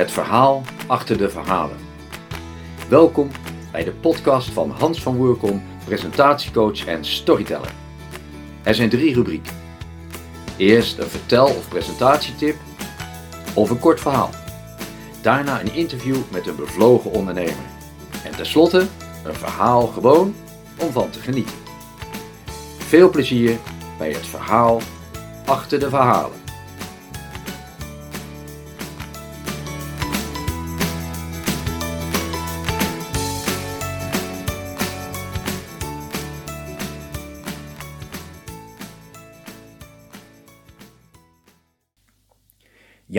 Het verhaal achter de verhalen. Welkom bij de podcast van Hans van Woerkom, presentatiecoach en storyteller. Er zijn drie rubrieken. Eerst een vertel- of presentatietip of een kort verhaal. Daarna een interview met een bevlogen ondernemer. En tenslotte een verhaal gewoon om van te genieten. Veel plezier bij het verhaal achter de verhalen.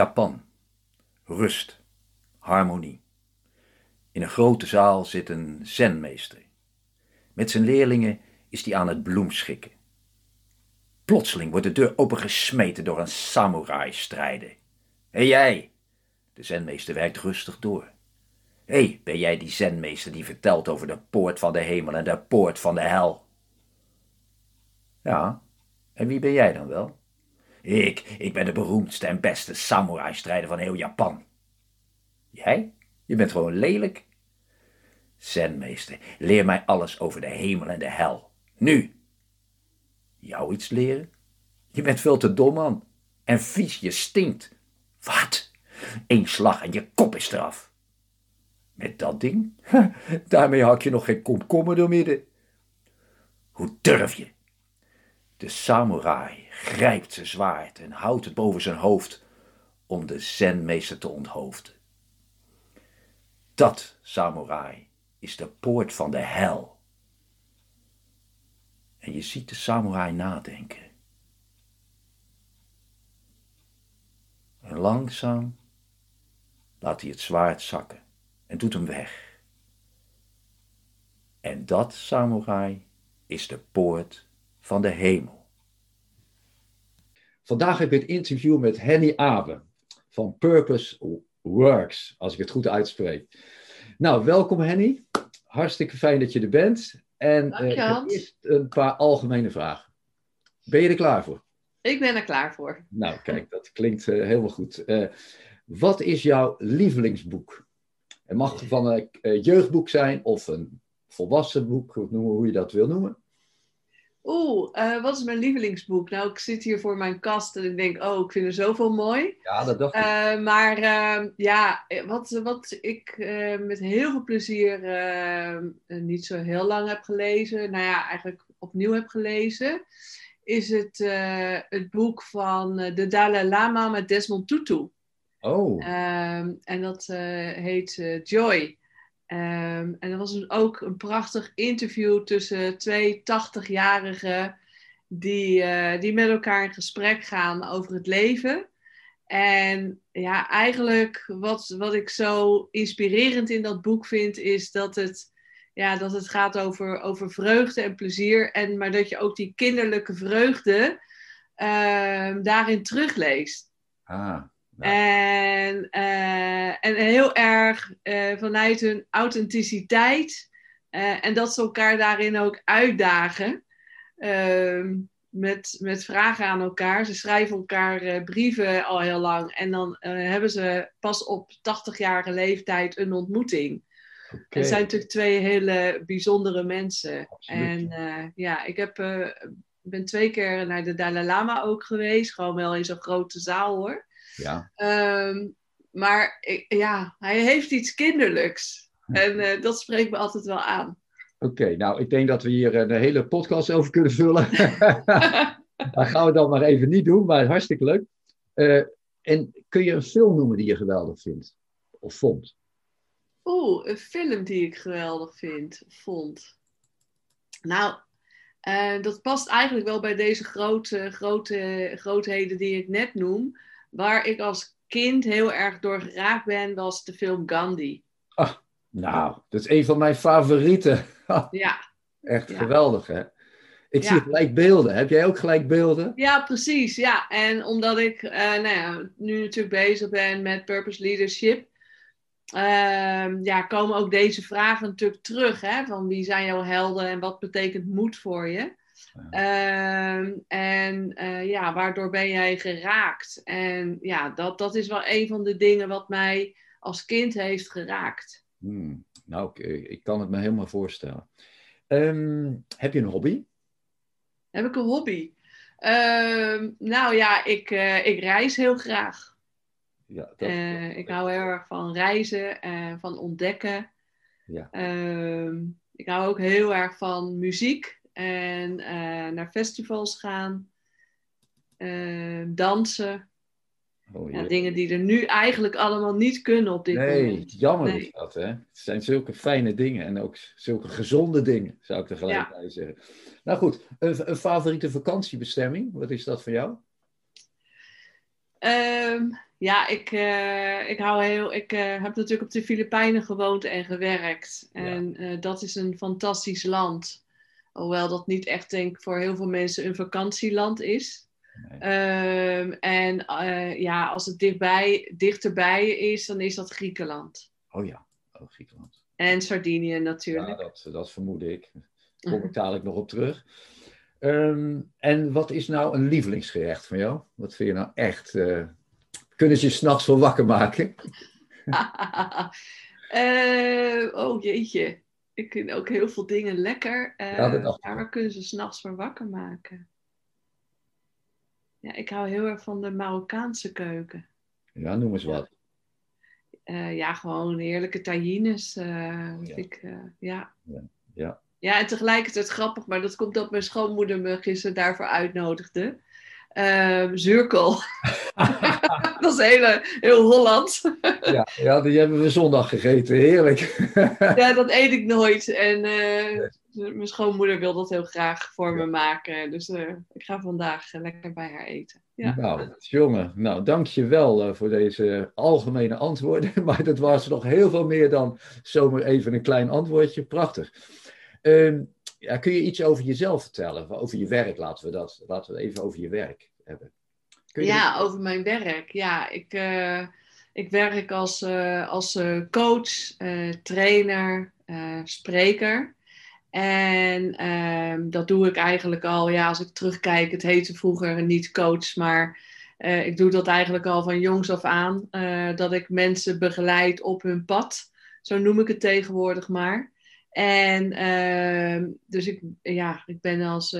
Japan. Rust. Harmonie. In een grote zaal zit een zenmeester. Met zijn leerlingen is hij aan het bloemschikken. Plotseling wordt de deur opengesmeten door een samurai-strijder. Hé jij! De zenmeester werkt rustig door. Hé, ben jij die zenmeester die vertelt over de poort van de hemel en de poort van de hel? Ja, en wie ben jij dan wel? Ik, ik ben de beroemdste en beste samurai-strijder van heel Japan. Jij? Je bent gewoon lelijk. Zenmeester, leer mij alles over de hemel en de hel. Nu! Jou iets leren? Je bent veel te dom, man. En vies, je stinkt. Wat? Eén slag en je kop is eraf. Met dat ding? Daarmee hak je nog geen komkommer door midden. Hoe durf je? De samurai grijpt zijn zwaard en houdt het boven zijn hoofd om de zenmeester te onthoofden. Dat, samurai, is de poort van de hel. En je ziet de samurai nadenken. En langzaam laat hij het zwaard zakken en doet hem weg. En dat, samurai, is de poort van de hemel. Vandaag heb ik het interview met Henny Abe van Purpose Works, als ik het goed uitspreek. Nou, welkom Henny. Hartstikke fijn dat je er bent. En uh, eerst een paar algemene vragen. Ben je er klaar voor? Ik ben er klaar voor. Nou, kijk, dat klinkt uh, helemaal goed. Uh, wat is jouw lievelingsboek? Het mag van een jeugdboek zijn of een volwassen boek, noemen hoe je dat wil noemen. Oeh, uh, wat is mijn lievelingsboek? Nou, ik zit hier voor mijn kast en ik denk, oh, ik vind er zoveel mooi. Ja, dat dacht ik. Uh, maar uh, ja, wat, wat ik met heel veel plezier niet zo heel lang heb gelezen, nou ja, eigenlijk opnieuw heb gelezen, is het, het boek van de Dalai Lama met Desmond Tutu. Oh. Ehm, en dat heet Joy. Um, en dat was dus ook een prachtig interview tussen twee 80-jarigen die, uh, die met elkaar in gesprek gaan over het leven. En ja, eigenlijk wat, wat ik zo inspirerend in dat boek vind, is dat het, ja, dat het gaat over, over vreugde en plezier. En, maar dat je ook die kinderlijke vreugde uh, daarin terugleest. Ah. En, uh, en heel erg uh, vanuit hun authenticiteit. Uh, en dat ze elkaar daarin ook uitdagen. Ehm, met, met vragen aan elkaar. Ze schrijven elkaar brieven al heel lang. En dan hebben ze pas op 80-jarige leeftijd een ontmoeting. Okay. Het zijn natuurlijk twee hele bijzondere mensen. Absoluut. En ja, ik heb, ben twee keer naar de Dalai Lama ook geweest. Gewoon wel in zo'n grote zaal hoor. Ja. Um, maar ja, hij heeft iets kinderlijks. En uh, dat spreekt me altijd wel aan. Oké, okay, nou, ik denk dat we hier een hele podcast over kunnen vullen. dat gaan we dan maar even niet doen, maar hartstikke leuk. Uh, en kun je een film noemen die je geweldig vindt? Of vond? Oeh, een film die ik geweldig vind, vond. Nou, uh, dat past eigenlijk wel bij deze grote, grote grootheden die ik net noem. Waar ik als kind heel erg door geraakt ben, was de film Gandhi. Oh, nou, dat is een van mijn favorieten. ja. Echt ja. geweldig, hè? Ik zie gelijk beelden. Heb jij ook gelijk beelden? Ja, precies. Ja, en omdat ik uh, nou ja, nu natuurlijk bezig ben met Purpose Leadership, uh, ja, komen ook deze vragen natuurlijk terug. Hè? Van wie zijn jouw helden en wat betekent moed voor je? Ja. Uh, en uh, ja, waardoor ben jij geraakt? En ja, dat, dat is wel een van de dingen wat mij als kind heeft geraakt. Hmm. Nou, ik, ik, kan het me helemaal voorstellen. Ehm, heb je een hobby? Heb ik een hobby? Ehm, nou ja, ik, ik reis heel graag. Ja, dat, ik hou heel erg van reizen, en van ontdekken. Ja. Ehm, ik hou ook heel erg van muziek en naar festivals gaan, dansen. Oh, ja, dingen die er nu eigenlijk allemaal niet kunnen op dit nee, moment. Jammer nee, is dat, hè? Het zijn zulke fijne dingen en ook zulke gezonde dingen, zou ik er gelijk bij zeggen. Nou goed, een, een, favoriete vakantiebestemming, wat is dat voor jou? Ehm, ja, ik, uh, ik, hou heel, ik uh, heb natuurlijk op de Filipijnen gewoond en gewerkt. En uh, dat is een fantastisch land. Hoewel dat niet echt, denk voor heel veel mensen een vakantieland is. Ehm, en uh, ja, als het dichtbij, dichterbij is, dan is dat Griekenland. Oh ja, oh, Griekenland. En Sardinië natuurlijk. Ja, dat, dat vermoed ik. Daar kom ik dadelijk nog op terug. Um, en wat is nou een lievelingsgerecht van jou? Wat vind je nou echt? Uh, kunnen ze je s'nachts wel wakker maken? uh, oh jeetje. Ik vind ook heel veel dingen lekker. Uh, ja, waar kunnen ze s'nachts voor wakker maken? Ja, ik hou heel erg van de Marokkaanse keuken. Ja, noem eens wat. Uh, ja, gewoon heerlijke tagines. Uh, ja. Ik, uh, ja. ja. Ja. ja, en tegelijkertijd grappig, maar dat komt dat mijn schoonmoeder me gisteren daarvoor uitnodigde. Uh, zurkel. dat is heel, heel Hollands. ja, ja, die hebben we zondag gegeten. Heerlijk. ja, dat eet ik nooit. En uh, mijn schoonmoeder wil dat heel graag voor me maken. Dus uh, ik ga vandaag lekker bij haar eten. Ja. Nou, jongen, nou, dank je wel voor deze algemene antwoorden. Maar dat was nog heel veel meer dan zomaar even een klein antwoordje. Prachtig. Ehm, ja, kun je iets over jezelf vertellen? Over je werk, laten we, dat, laten we even over je werk hebben. Ja, over mijn werk. Ja, ik, uh, ik werk als, uh, als uh, coach, trainer, spreker. En ehm, dat doe ik eigenlijk al, ja, als ik terugkijk, het heette vroeger niet coach, maar ik doe dat eigenlijk al van jongs af aan. dat ik mensen begeleid op hun pad. Zo noem ik het tegenwoordig maar. En ehm, dus ik, ja, ik ben als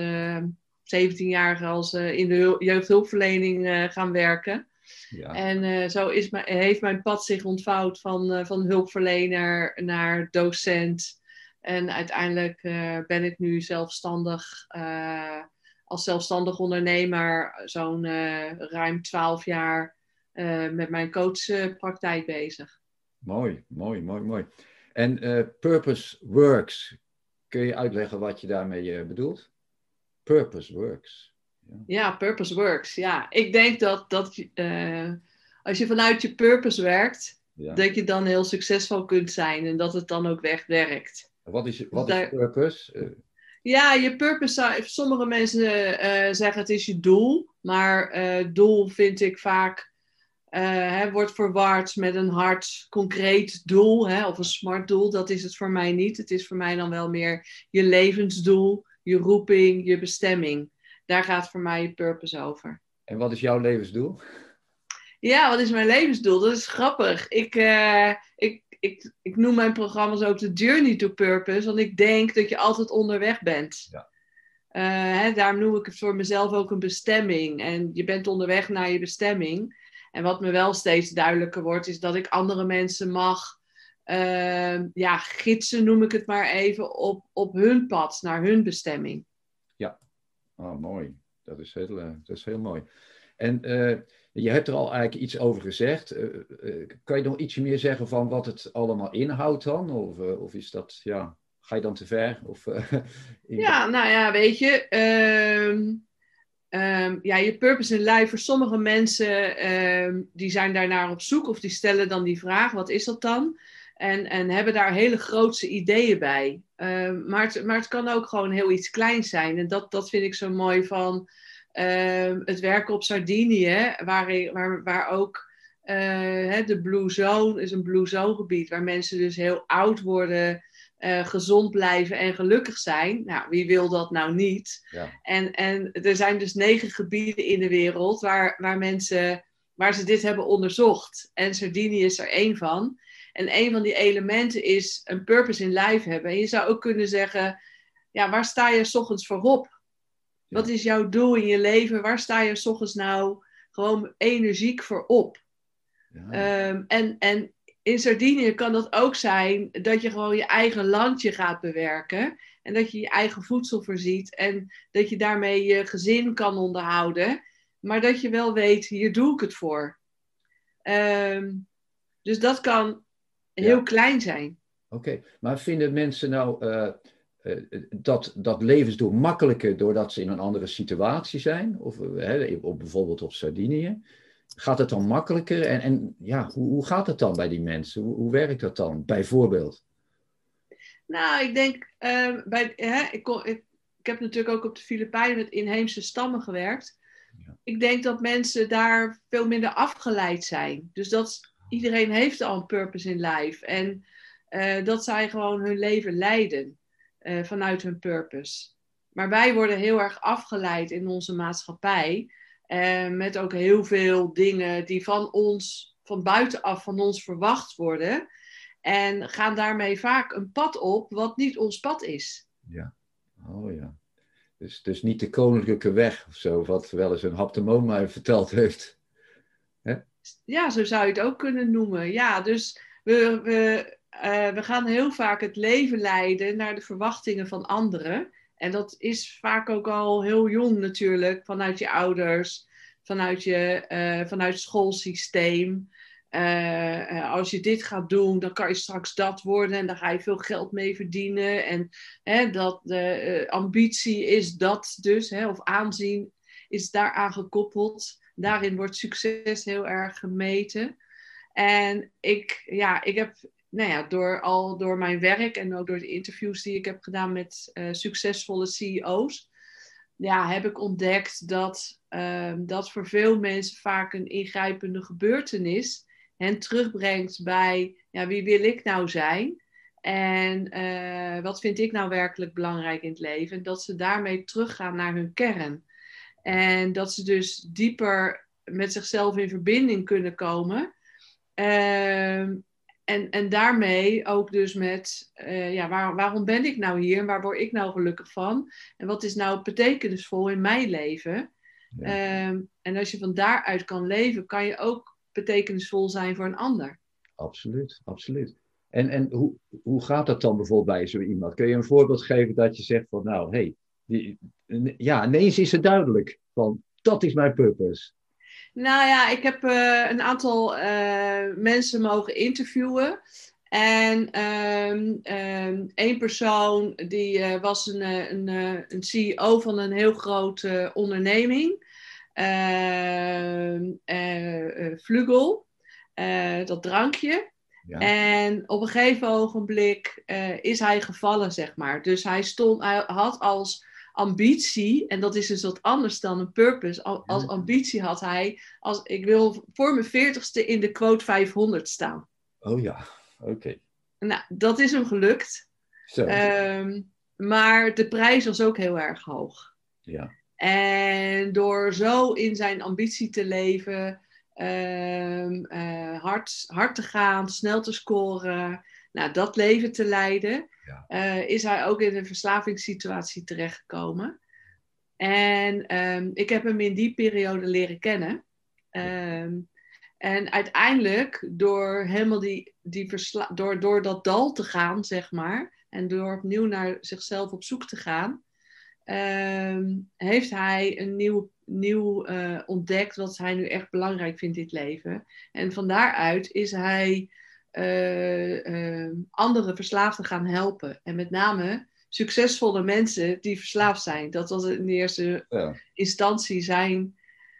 17-jarige als uh, in de jeugdhulpverlening uh, gaan werken. Ja. En uh, zo is mijn, heeft mijn pad zich ontvouwd van, van hulpverlener naar docent. En uiteindelijk ben ik nu zelfstandig, als zelfstandig ondernemer, zo'n ruim 12 jaar met mijn coachpraktijk bezig. Mooi, mooi, mooi, mooi. En Purpose Works, kun je uitleggen wat je daarmee bedoelt? Purpose works. Ja, ja purpose works. Ja, ik denk dat, dat uh, als je vanuit je purpose werkt, dat je dan heel succesvol kunt zijn en dat het dan ook echt werkt. Wat is, wat is purpose? Uh, ja, je purpose, sommige mensen uh, zeggen het is je doel, maar doel vind ik vaak hè, wordt verward met een hard, concreet doel hè, of een smart doel. Dat is het voor mij niet. Het is voor mij dan wel meer je levensdoel je roeping, je bestemming. Daar gaat voor mij je purpose over. En wat is jouw levensdoel? Ja, wat is mijn levensdoel? Dat is grappig. Ik, uh, ik, ik, ik noem mijn programma's ook de Journey to Purpose, want ik denk dat je altijd onderweg bent. Ja. Uh, hè, daarom noem ik het voor mezelf ook een bestemming. En je bent onderweg naar je bestemming. En wat me wel steeds duidelijker wordt, is dat ik andere mensen mag uh, ja, gidsen, noem ik het maar even, op, op hun pad naar hun bestemming. Ja, oh, mooi. Dat is heel, uh, dat is heel mooi. En uh, je hebt er al eigenlijk iets over gezegd. Eh, kan je nog ietsje meer zeggen van wat het allemaal inhoudt dan? Of, of is dat, ja, ga je dan te ver? Of, ja, nou ja, weet je. Um, um, ja, je purpose in life, voor sommige mensen, um, die zijn daarnaar op zoek of die stellen dan die vraag, wat is dat dan? En, en hebben daar hele grootse ideeën bij. Uh, maar, het, maar het kan ook gewoon heel iets kleins zijn. En dat, dat vind ik zo mooi van uh, het werken op Sardinië, waar, waar, waar ook uh, hè, de Blue Zone is een Blue Zone gebied, waar mensen dus heel oud worden, eh, gezond blijven en gelukkig zijn. Nou, wie wil dat nou niet? Ja. En, en er zijn dus negen gebieden in de wereld waar, waar mensen waar ze dit hebben onderzocht. En Sardinië is er één van. En een van die elementen is een purpose in life hebben. En je zou ook kunnen zeggen, ja, waar sta je s ochtends voor op? Wat is jouw doel in je leven? Waar sta je s ochtends nou gewoon energiek voor op? Ja. Ehm, en, en in Sardinië kan dat ook zijn dat je gewoon je eigen landje gaat bewerken. En dat je je eigen voedsel voorziet. En dat je daarmee je gezin kan onderhouden. Maar dat je wel weet, hier doe ik het voor. Ehm, dus dat kan heel klein zijn. Oké, maar vinden mensen nou uh, uh, dat, dat levensdoel makkelijker doordat ze in een andere situatie zijn? Of uh, op, bijvoorbeeld op Sardinië? Gaat het dan makkelijker? En, en ja, hoe, hoe gaat het dan bij die mensen? Hoe, hoe werkt dat dan, bijvoorbeeld? Nou, ik denk, ehm, bij, hè, ik, ik, ik, heb natuurlijk ook op de Filipijnen met inheemse stammen gewerkt. Ja. Ik denk dat mensen daar veel minder afgeleid zijn. Dus dat iedereen heeft al een purpose in life. En uh, dat zij gewoon hun leven leiden uh, vanuit hun purpose. Maar wij worden heel erg afgeleid in onze maatschappij. Uh, met ook heel veel dingen die van ons, van buitenaf van ons verwacht worden. En gaan daarmee vaak een pad op wat niet ons pad is. Ja, oh ja. Dus, dus niet de koninklijke weg of zo, wat wel eens een haptomoon mij verteld heeft. Ja, zo zou je het ook kunnen noemen. Ja, dus we, we, uh, we gaan heel vaak het leven leiden naar de verwachtingen van anderen. En dat is vaak ook al heel jong natuurlijk, vanuit je ouders, vanuit, je, uh, vanuit het schoolsysteem. Uh, als je dit gaat doen, dan kan je straks dat worden en daar ga je veel geld mee verdienen. En hè, dat de ambitie is dat dus, hè, of aanzien is daaraan gekoppeld. Daarin wordt succes heel erg gemeten. En ik, ja, ik heb nou ja, door, al door mijn werk en ook door de interviews die ik heb gedaan met uh, succesvolle CEO's, ja, heb ik ontdekt dat uh, dat voor veel mensen vaak een ingrijpende gebeurtenis hen terugbrengt bij ja, wie wil ik nou zijn en uh, wat vind ik nou werkelijk belangrijk in het leven. En dat ze daarmee teruggaan naar hun kern. En dat ze dus dieper met zichzelf in verbinding kunnen komen. Ehm, en, en daarmee ook dus met, uh, ja, waar, waarom ben ik nou hier en waar word ik nou gelukkig van? En wat is nou betekenisvol in mijn leven? Ehm, en als je van daaruit kan leven, kan je ook betekenisvol zijn voor een ander. Absoluut, absoluut. En, en hoe, hoe gaat dat dan bijvoorbeeld bij zo iemand? Kun je een voorbeeld geven dat je zegt van nou, hé, hey, ja, ineens is het duidelijk van dat is mijn purpose. Nou ja, ik heb uh, een aantal uh, mensen mogen interviewen. En um, um, één persoon die uh, was een, een, een, CEO van een heel grote onderneming. Vlugel, dat drankje. Ja. En op een gegeven ogenblik is hij gevallen, zeg maar. Dus hij, stond, hij had als ambitie, en dat is dus wat anders dan een purpose. Als ambitie had hij, als ik wil voor mijn veertigste in de quote 500 staan. Oh ja, oké. Nou, dat is hem gelukt. Zo. Um, maar de prijs was ook heel erg hoog. Ja. En door zo in zijn ambitie te leven, um, uh, hard, hard te gaan, snel te scoren, nou, dat leven te leiden, uh, is hij ook in een verslavingssituatie terechtgekomen. En um, ik heb hem in die periode leren kennen. Um, en uiteindelijk, door helemaal die, die versla door, door dat dal te gaan, zeg maar, en door opnieuw naar zichzelf op zoek te gaan, um, heeft hij een nieuw, nieuw uh, ontdekt wat hij nu echt belangrijk vindt in het leven. En van daaruit is hij uh, uh, andere verslaafden gaan helpen. En met name succesvolle mensen die verslaafd zijn. Dat was in eerste ja. instantie zijn,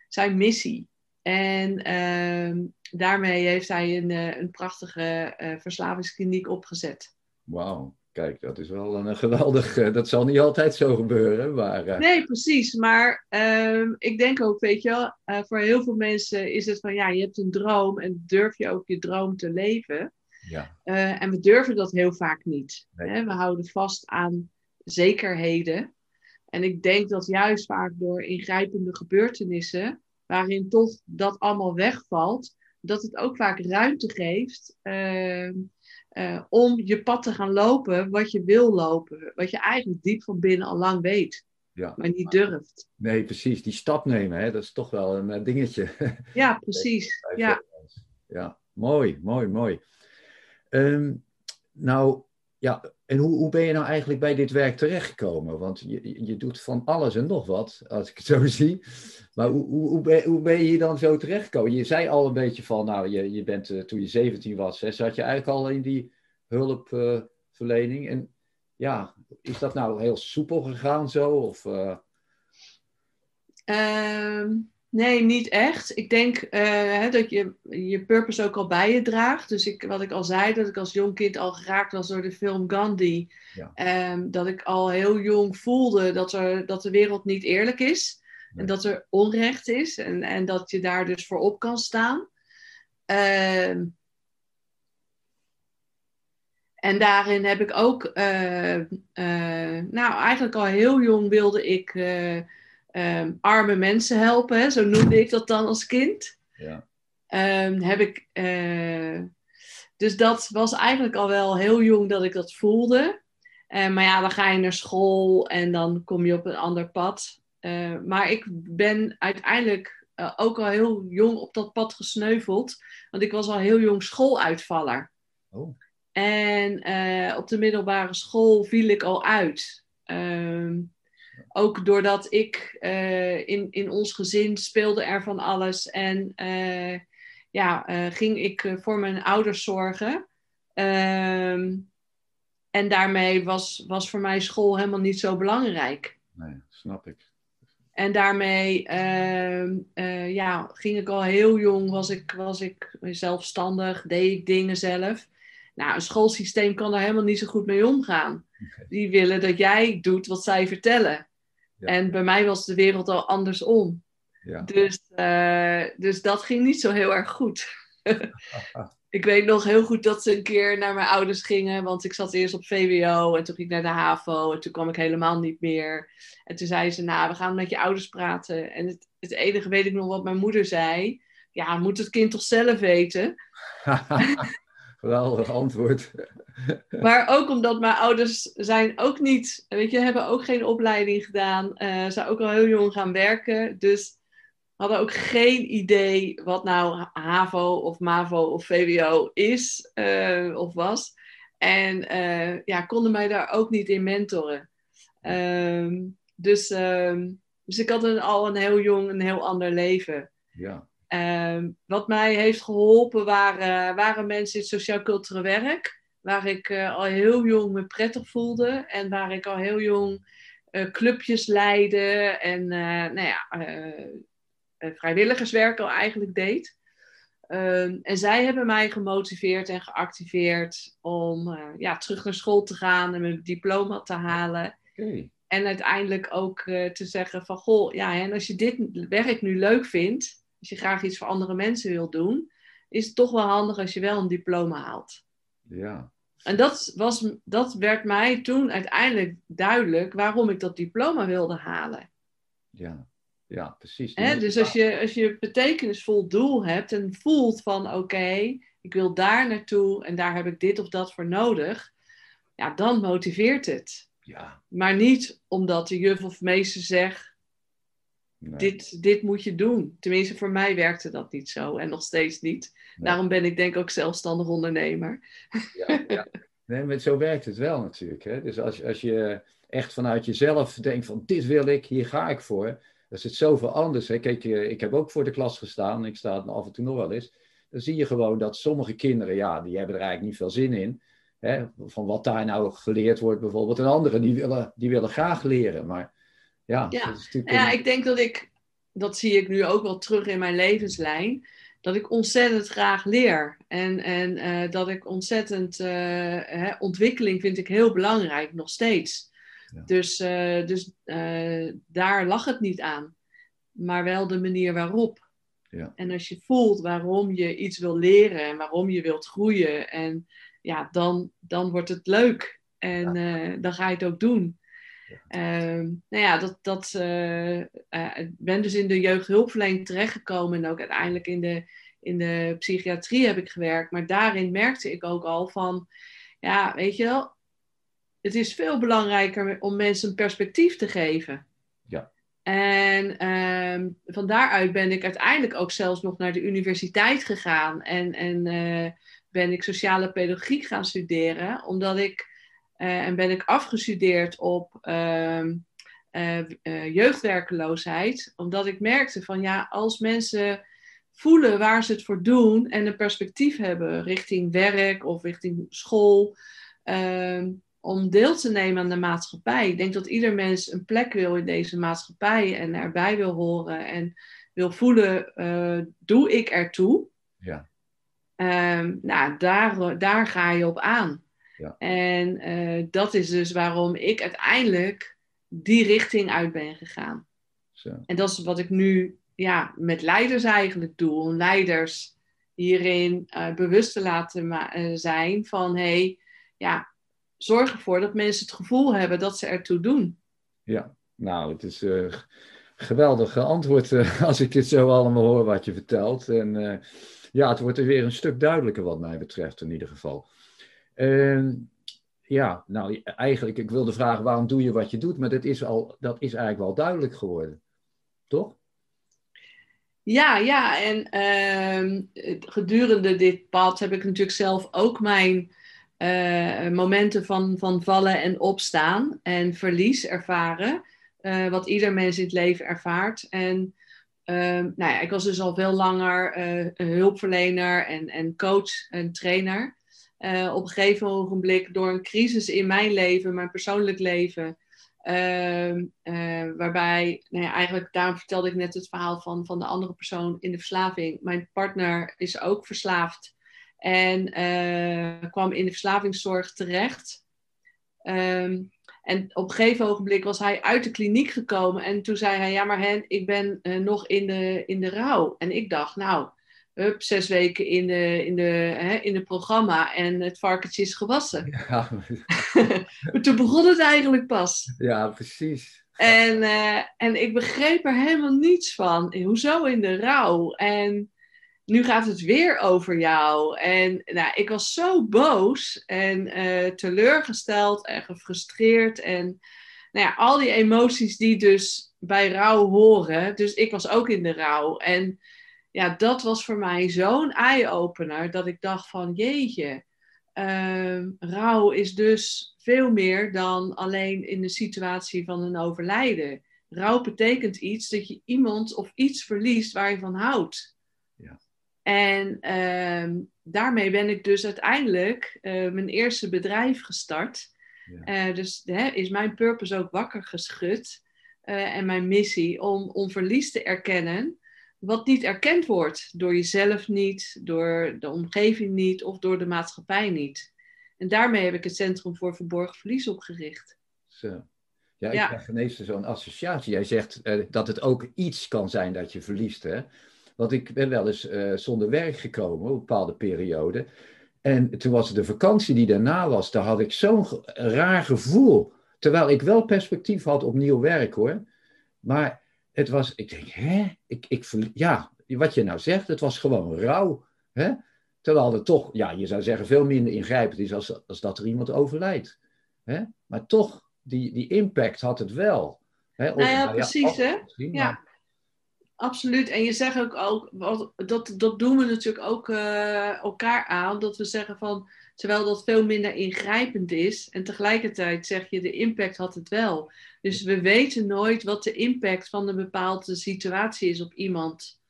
zijn missie. En uh, daarmee heeft hij een, eh, een prachtige verslavingskliniek opgezet. Wauw. Kijk, dat is wel een geweldig. Dat zal niet altijd zo gebeuren. Maar, Nee, precies. Maar uh, ik denk ook, weet je wel, uh, voor heel veel mensen is het van ja, je hebt een droom en durf je ook je droom te leven. Ja. En we durven dat heel vaak niet. Nee. Hè? We houden vast aan zekerheden. En ik denk dat juist vaak door ingrijpende gebeurtenissen waarin toch dat allemaal wegvalt, dat het ook vaak ruimte geeft eh, om je pad te gaan lopen wat je wil lopen. Wat je eigenlijk diep van binnen al lang weet, Ja. maar niet durft. Nee, precies. Die stap nemen, hè, dat is toch wel een eh, dingetje. Ja, precies. Ja. ja, mooi, mooi, mooi. Ehm, nou, ja, en hoe, hoe ben je nou eigenlijk bij dit werk terechtgekomen? Want je, je doet van alles en nog wat, als ik het zo zie. Maar hoe, hoe, hoe, ben, je hier dan zo terechtgekomen? Je zei al een beetje van, nou, je, je bent eh, toen je 17 was, hè, zat je eigenlijk al in die hulpverlening. en ja, is dat nou heel soepel gegaan zo? Of, eh, Ehm, nee, niet echt. Ik denk eh, hè, dat je je purpose ook al bij je draagt. Dus ik, wat ik al zei, dat ik als jong kind al geraakt was door de film Gandhi. Ja. Ehm, dat ik al heel jong voelde dat, er, dat de wereld niet eerlijk is. Nee. En dat er onrecht is. En, en dat je daar dus voor op kan staan. Ehm, en daarin heb ik ook, eh, eh, nou eigenlijk al heel jong wilde ik eh, ehm, arme mensen helpen. Hè? Zo noemde ik dat dan als kind. ja. Ehm, heb ik, eh, dus dat was eigenlijk al wel heel jong dat ik dat voelde. Eh, maar ja, dan ga je naar school en dan kom je op een ander pad. Eh, maar ik ben uiteindelijk ook al heel jong op dat pad gesneuveld. Want ik was al heel jong schooluitvaller. Oh. En op de middelbare school viel ik al uit. Ehm, ook doordat ik eh, in, in ons gezin speelde er van alles. En eh, ja, eh, ging ik voor mijn ouders zorgen. Ehm, en daarmee was, was voor mij school helemaal niet zo belangrijk. Nee, snap ik. En daarmee ehm, eh, ja, ging ik al heel jong, was ik, was ik zelfstandig, deed ik dingen zelf. Nou, een schoolsysteem kan daar helemaal niet zo goed mee omgaan. Die willen dat jij doet wat zij vertellen. Ja. En bij mij was de wereld al andersom. Ja. Dus, eh, dus dat ging niet zo heel erg goed. ik weet nog heel goed dat ze een keer naar mijn ouders gingen, want ik zat eerst op VWO en toen ging ik naar de HAVO en toen kwam ik helemaal niet meer. En toen zei ze, nou, we gaan met je ouders praten. En het, het enige weet ik nog wat mijn moeder zei. Ja, moet het kind toch zelf weten? Geweldig antwoord. Maar ook omdat mijn ouders zijn ook niet, weet je, hebben ook geen opleiding gedaan. eh zijn ook al heel jong gaan werken. Dus hadden ook geen idee wat nou HAVO of MAVO of VWO is eh, of was. En eh, ja, konden mij daar ook niet in mentoren. Ehm, dus, ehm, dus ik had een, al een heel jong, een heel ander leven. Ja, Ehm, wat mij heeft geholpen waren, waren mensen in het sociaal-cultureel werk. Waar ik eh, al heel jong me prettig voelde. En waar ik al heel jong eh, clubjes leidde. En eh, nou ja, vrijwilligerswerk al eigenlijk deed. Ehm, en zij hebben mij gemotiveerd en geactiveerd om ja, terug naar school te gaan en mijn diploma te halen. En uiteindelijk ook te zeggen van, goh, ja, en als je dit werk nu leuk vindt, als je graag iets voor andere mensen wilt doen, is het toch wel handig als je wel een diploma haalt. Ja, En dat, was, dat werd mij toen uiteindelijk duidelijk waarom ik dat diploma wilde halen. ja, ja, precies. Hè? Dus als je, als je een betekenisvol doel hebt en voelt van oké, ik wil daar naartoe en daar heb ik dit of dat voor nodig, ja, dan motiveert het. Ja, Maar niet omdat de juf of meester zegt, nee, dit, dit moet je doen. Tenminste, voor mij werkte dat niet zo en nog steeds niet. Nee. Daarom ben ik denk ik ook zelfstandig ondernemer. ja, ja. Nee, maar zo werkt het wel natuurlijk. Hè? Dus als, als je echt vanuit jezelf denkt van dit wil ik, hier ga ik voor. Dan is het zoveel anders. Hè? Kijk, eh, ik heb ook voor de klas gestaan. Ik sta er af en toe nog wel eens. Dan zie je gewoon dat sommige kinderen, ja, die hebben er eigenlijk niet veel zin in. Hè? Van wat daar nou geleerd wordt bijvoorbeeld. En anderen, die willen, die willen graag leren. Maar ja, Ja. dat is natuurlijk... Nou ja, ik denk dat ik, dat zie ik nu ook wel terug in mijn levenslijn, dat ik ontzettend graag leer. En, en eh, dat ik ontzettend, eh, hè, ontwikkeling vind ik heel belangrijk, nog steeds. Ja. Dus, eh, dus daar lag het niet aan, maar wel de manier waarop. Ja. En als je voelt waarom je iets wil leren en waarom je wilt groeien, en ja, dan, dan wordt het leuk. En dan ga je het ook doen. Ehm, nou ja, dat, dat, uh, ik ben dus in de jeugdhulpverlening terechtgekomen en ook uiteindelijk in de, in de psychiatrie heb ik gewerkt. Maar daarin merkte ik ook al van, ja, weet je wel, het is veel belangrijker om mensen een perspectief te geven. Ja. En um, van daaruit ben ik uiteindelijk ook zelfs nog naar de universiteit gegaan en, en uh, ben ik sociale pedagogiek gaan studeren, omdat ik, en ben ik afgestudeerd op uh, jeugdwerkeloosheid, omdat ik merkte van ja, als mensen voelen waar ze het voor doen en een perspectief hebben richting werk of richting school, ehm, om deel te nemen aan de maatschappij. Ik denk dat ieder mens een plek wil in deze maatschappij en erbij wil horen en wil voelen, uh, doe ik ertoe? Ja. Um, nou, daar, daar ga je op aan. Ja. En uh, dat is dus waarom ik uiteindelijk die richting uit ben gegaan. Zo. En dat is wat ik nu ja, met leiders eigenlijk doe. Om leiders hierin uh, bewust te laten zijn van hé, hey, ja, zorg ervoor dat mensen het gevoel hebben dat ze ertoe doen. Ja, nou, het is uh, geweldig geantwoord uh, als ik dit zo allemaal hoor wat je vertelt. En ja, het wordt er weer een stuk duidelijker wat mij betreft in ieder geval. Ja, nou eigenlijk, ik wilde vragen waarom doe je wat je doet, maar dat is, al, dat is eigenlijk wel duidelijk geworden. Toch? Ja, ja, en ehm, gedurende dit pad heb ik natuurlijk zelf ook mijn uh, momenten van, van vallen en opstaan en verlies ervaren. Uh, wat ieder mens in het leven ervaart. En uh, nou ja, ik was dus al veel langer een hulpverlener en, en coach en trainer. Op een gegeven ogenblik door een crisis in mijn leven, mijn persoonlijk leven. Ehm, waarbij, nou ja, eigenlijk daarom vertelde ik net het verhaal van, van de andere persoon in de verslaving. Mijn partner is ook verslaafd. En uh, kwam in de verslavingszorg terecht. Um, en op een gegeven ogenblik was hij uit de kliniek gekomen. En toen zei hij, ja maar Hen, ik ben nog in de, in de rouw. En ik dacht, nou, hup, zes weken in de, in, de, hè, in het programma en het varkentje is gewassen. Ja. maar toen begon het eigenlijk pas. Ja, precies. En, uh, en ik begreep er helemaal niets van. Hoezo in de rouw? En nu gaat het weer over jou. En nou, ik was zo boos en uh, teleurgesteld en gefrustreerd. En nou ja, al die emoties die dus bij rouw horen. Dus ik was ook in de rouw. En ja, dat was voor mij zo'n eye-opener dat ik dacht van jeetje. Uh, rouw is dus veel meer dan alleen in de situatie van een overlijden. Rouw betekent iets dat je iemand of iets verliest waar je van houdt. Ja. En uh, daarmee ben ik dus uiteindelijk uh, mijn eerste bedrijf gestart. Ja. Uh, dus hè, is mijn purpose ook wakker geschud. Eh, en mijn missie om, om verlies te erkennen. Wat niet erkend wordt door jezelf niet, door de omgeving niet of door de maatschappij niet. En daarmee heb ik het Centrum voor Verborgen Verlies opgericht. Zo. Ja, ik Ja. krijg ineens zo'n associatie. Jij zegt eh, dat het ook iets kan zijn dat je verliest, hè? Want ik ben wel eens eh, zonder werk gekomen op een bepaalde periode. En toen was het de vakantie die daarna was, daar had ik zo'n raar gevoel. Terwijl ik wel perspectief had op nieuw werk hoor. Maar het was, ik denk, hè? Ik, ik, ja, wat je nou zegt, het was gewoon rauw. Hè? Terwijl het toch, ja, je zou zeggen, veel minder ingrijpend is als, als dat er iemand overlijdt. Hè? Maar toch, die, die impact had het wel. Hè? Of- Nou ja, precies, hè? misschien, Ja. maar- Absoluut. En je zegt ook, ook wat, dat, dat doen we natuurlijk ook eh, elkaar aan. Dat we zeggen van, terwijl dat veel minder ingrijpend is. En tegelijkertijd zeg je, de impact had het wel. Dus we weten nooit wat de impact van een bepaalde situatie is op iemand.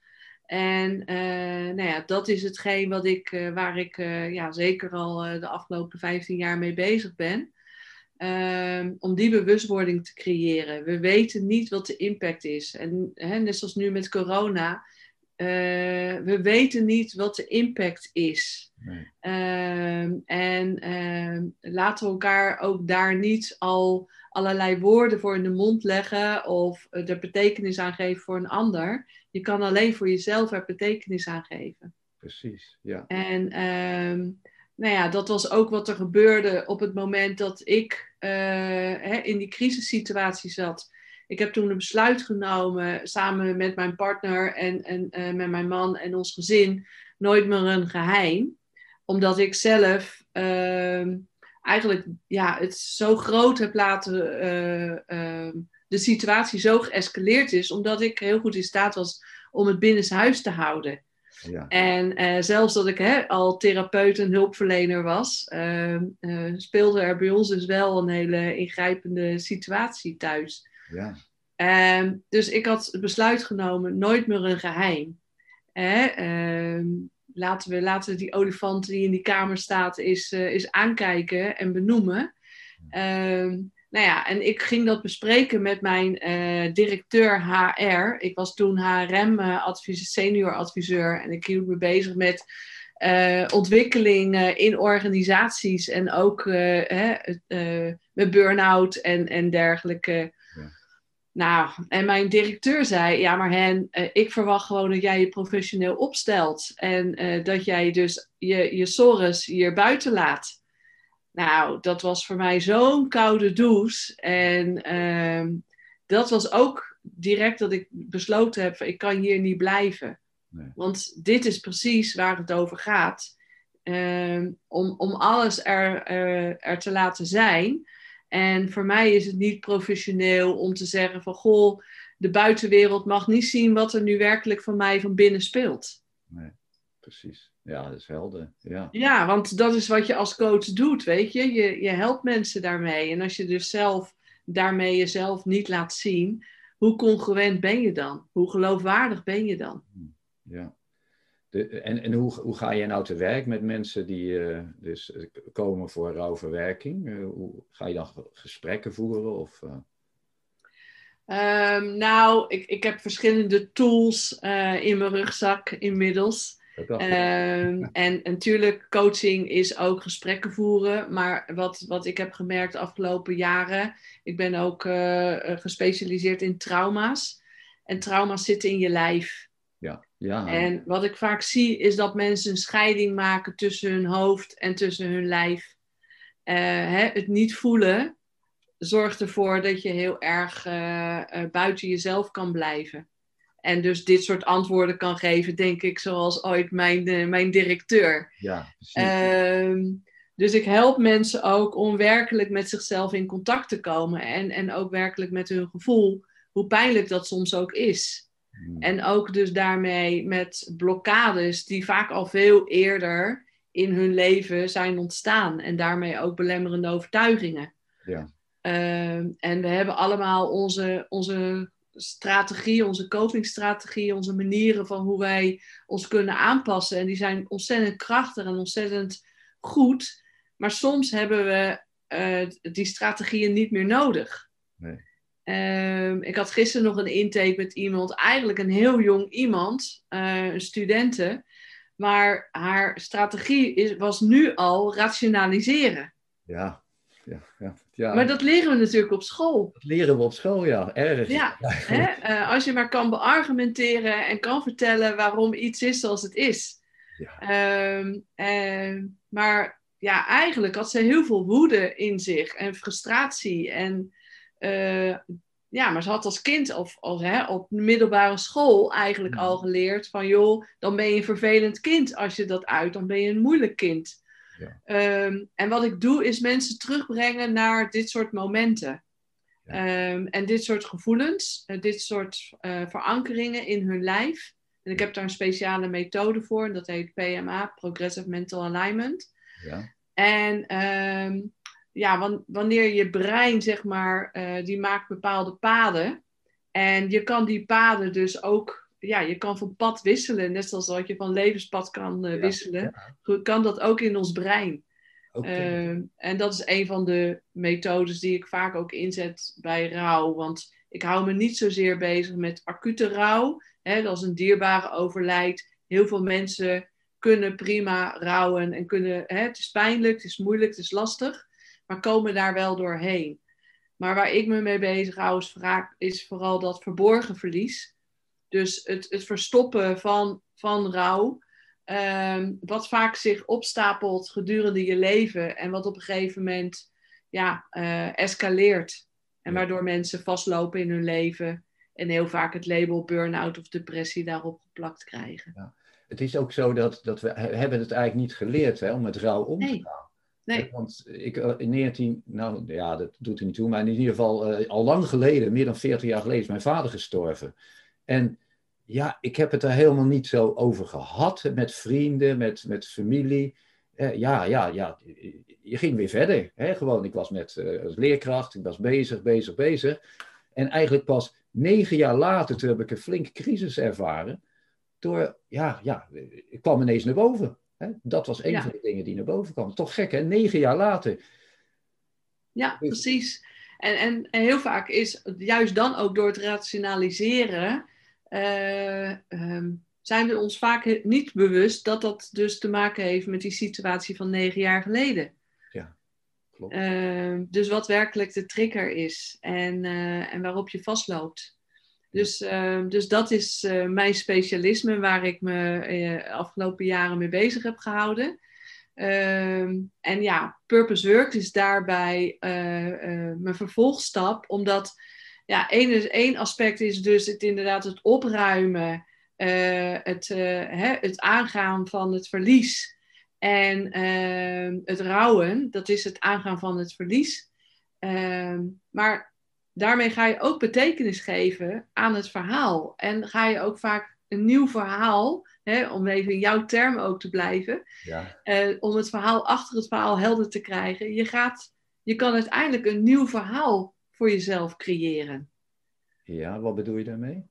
En eh, nou ja, dat is hetgeen wat ik, eh, waar ik eh, ja, zeker al de afgelopen 15 jaar mee bezig ben. Ehm, om die bewustwording te creëren. We weten niet wat de impact is. En hè, net zoals nu met corona, we weten niet wat de impact is. Nee. Ehm, en ehm, laten we elkaar ook daar niet al allerlei woorden voor in de mond leggen of eh, er betekenis aan geven voor een ander. Je kan alleen voor jezelf er betekenis aan geven. Precies, ja. En ehm, nou ja, dat was ook wat er gebeurde op het moment dat ik uh, hè, in die crisissituatie zat. Ik heb toen een besluit genomen samen met mijn partner en, en uh, met mijn man en ons gezin. Nooit meer een geheim. Omdat ik zelf uh, eigenlijk ja, het zo groot heb laten. Uh, de situatie zo geëscaleerd is. Omdat ik heel goed in staat was om het binnenshuis te houden. Ja. En uh, zelfs dat ik hè, al therapeut en hulpverlener was, uh, uh, speelde er bij ons dus wel een hele ingrijpende situatie thuis. Ja. Ehm, dus ik had het besluit genomen, nooit meer een geheim. Ehm, laten, we, laten we die olifant die in die kamer staat eens, eens aankijken en benoemen. Nou ja, en ik ging dat bespreken met mijn uh, directeur HR. Ik was toen HRM-adviseur, senior adviseur. En ik hield me bezig met uh, ontwikkeling in organisaties. En ook met burn-out en, en dergelijke. Nou, en mijn directeur zei: Ja, maar Hen, ik verwacht gewoon dat jij je professioneel opstelt. En dat jij dus je, je sores hier buiten laat. Nou, dat was voor mij zo'n koude douche. En ehm, dat was ook direct dat ik besloten heb: ik kan hier niet blijven. Nee. Want dit is precies waar het over gaat. Ehm, om, om alles er, uh, er te laten zijn. En voor mij is het niet professioneel om te zeggen van goh, de buitenwereld mag niet zien wat er nu werkelijk van mij van binnen speelt. Nee, precies. Ja, dat is helder. Ja. ja, want dat is wat je als coach doet, weet je. je. Je helpt mensen daarmee. En als je dus zelf daarmee jezelf niet laat zien, hoe congruent ben je dan? Hoe geloofwaardig ben je dan? Ja. De, en en hoe, hoe ga je nou te werk met mensen die uh, dus komen voor rouwverwerking? Uh, hoe ga je dan gesprekken voeren? Of, um, nou, ik, ik heb verschillende tools in mijn rugzak inmiddels. Um, en natuurlijk, coaching is ook gesprekken voeren. Maar wat, wat ik heb gemerkt de afgelopen jaren, ik ben ook uh, gespecialiseerd in trauma's. En trauma's zitten in je lijf. Ja, ja. En wat ik vaak zie, is dat mensen een scheiding maken tussen hun hoofd en tussen hun lijf. Uh, hè, het niet voelen zorgt ervoor dat je heel erg uh, buiten jezelf kan blijven. En dus dit soort antwoorden kan geven, denk ik, zoals ooit mijn, mijn directeur. Ja, um, dus ik help mensen ook om werkelijk met zichzelf in contact te komen. En, en ook werkelijk met hun gevoel, hoe pijnlijk dat soms ook is. Hmm. En ook dus daarmee met blokkades die vaak al veel eerder in hun leven zijn ontstaan. En daarmee ook belemmerende overtuigingen. Ja. Um, en we hebben allemaal onze, onze strategie, onze copingstrategie, onze manieren van hoe wij ons kunnen aanpassen. En die zijn ontzettend krachtig en ontzettend goed. Maar soms hebben we uh, die strategieën niet meer nodig. Nee. Uh, ik had gisteren nog een intake met iemand, eigenlijk een heel jong iemand, uh, een studente. Maar haar strategie is, was nu al rationaliseren. Ja, ja, ja. Ja. Maar dat leren we natuurlijk op school. Dat leren we op school, ja. Erg. Ja, hè? Uh, als je maar kan beargumenteren en kan vertellen waarom iets is zoals het is. Ja. Uh, maar ja, eigenlijk had ze heel veel woede in zich en frustratie. En uh, ja, maar ze had als kind of, of hè, op middelbare school eigenlijk al geleerd van joh, dan ben je een vervelend kind als je dat uit, dan ben je een moeilijk kind. Ja. Um, en wat ik doe is mensen terugbrengen naar dit soort momenten. Ja. Um, en dit soort gevoelens, uh, dit soort uh, verankeringen in hun lijf. En ik heb daar een speciale methode voor, en dat heet PMA, Progressive Mental Alignment. Ja. En um, ja, wanneer je brein, zeg maar, uh, die maakt bepaalde paden. En je kan die paden dus ook ja, je kan van pad wisselen, net zoals dat je van levenspad kan uh, wisselen, ja. kan dat ook in ons brein. Okay. Uh, en dat is een van de methodes die ik vaak ook inzet bij rouw. Want ik hou me niet zozeer bezig met acute rouw. Hè, als een dierbare overlijdt. Heel veel mensen kunnen prima rouwen en kunnen, hè, het is pijnlijk, het is moeilijk, het is lastig, maar komen daar wel doorheen. Maar waar ik me mee bezig hou is, is vooral dat verborgen verlies. Dus het, het verstoppen van, van rouw. ehm, wat vaak zich opstapelt gedurende je leven en wat op een gegeven moment ja, eh, escaleert. En waardoor mensen vastlopen in hun leven en heel vaak het label burn-out of depressie daarop geplakt krijgen. Ja. Het is ook zo dat, dat we hebben het eigenlijk niet geleerd hè, om met rouw om te gaan. Nee. Want ik eh, in 19, nou ja, dat doet er niet toe, maar in ieder geval eh, al lang geleden, meer dan 40 jaar geleden, is mijn vader gestorven. En ja, ik heb het er helemaal niet zo over gehad met vrienden, met, met familie. Eh, ja, ja, ja, je ging weer verder. Hè? Gewoon, ik was met als leerkracht, ik was bezig, bezig, bezig. En eigenlijk pas negen jaar later, toen heb ik een flinke crisis ervaren. Door, ja, ja, ik kwam ineens naar boven. Dat was een Ja. van de dingen die naar boven kwam. Toch gek, hè? Negen jaar later. Ja, Dus- precies. En, en, en heel vaak is juist dan ook door het rationaliseren, eh, ehm, zijn we ons vaak niet bewust dat dat dus te maken heeft met die situatie van negen jaar geleden. Klopt. Ehm, dus wat werkelijk de trigger is en, eh, en waarop je vastloopt. Dus, ehm, dus dat is eh, mijn specialisme waar ik me eh, afgelopen jaren mee bezig heb gehouden. Ehm, en ja, Purpose Work is daarbij eh, mijn vervolgstap, omdat ja, één, één aspect is dus het inderdaad het opruimen, het, hè, het aangaan van het verlies en ehm, het rouwen, dat is het aangaan van het verlies. Maar daarmee ga je ook betekenis geven aan het verhaal. En ga je ook vaak een nieuw verhaal, hè, om even in jouw term ook te blijven, Ja. eh, om het verhaal achter het verhaal helder te krijgen. Je, gaat, je kan uiteindelijk een nieuw verhaal voor jezelf creëren. ja, wat bedoel je daarmee?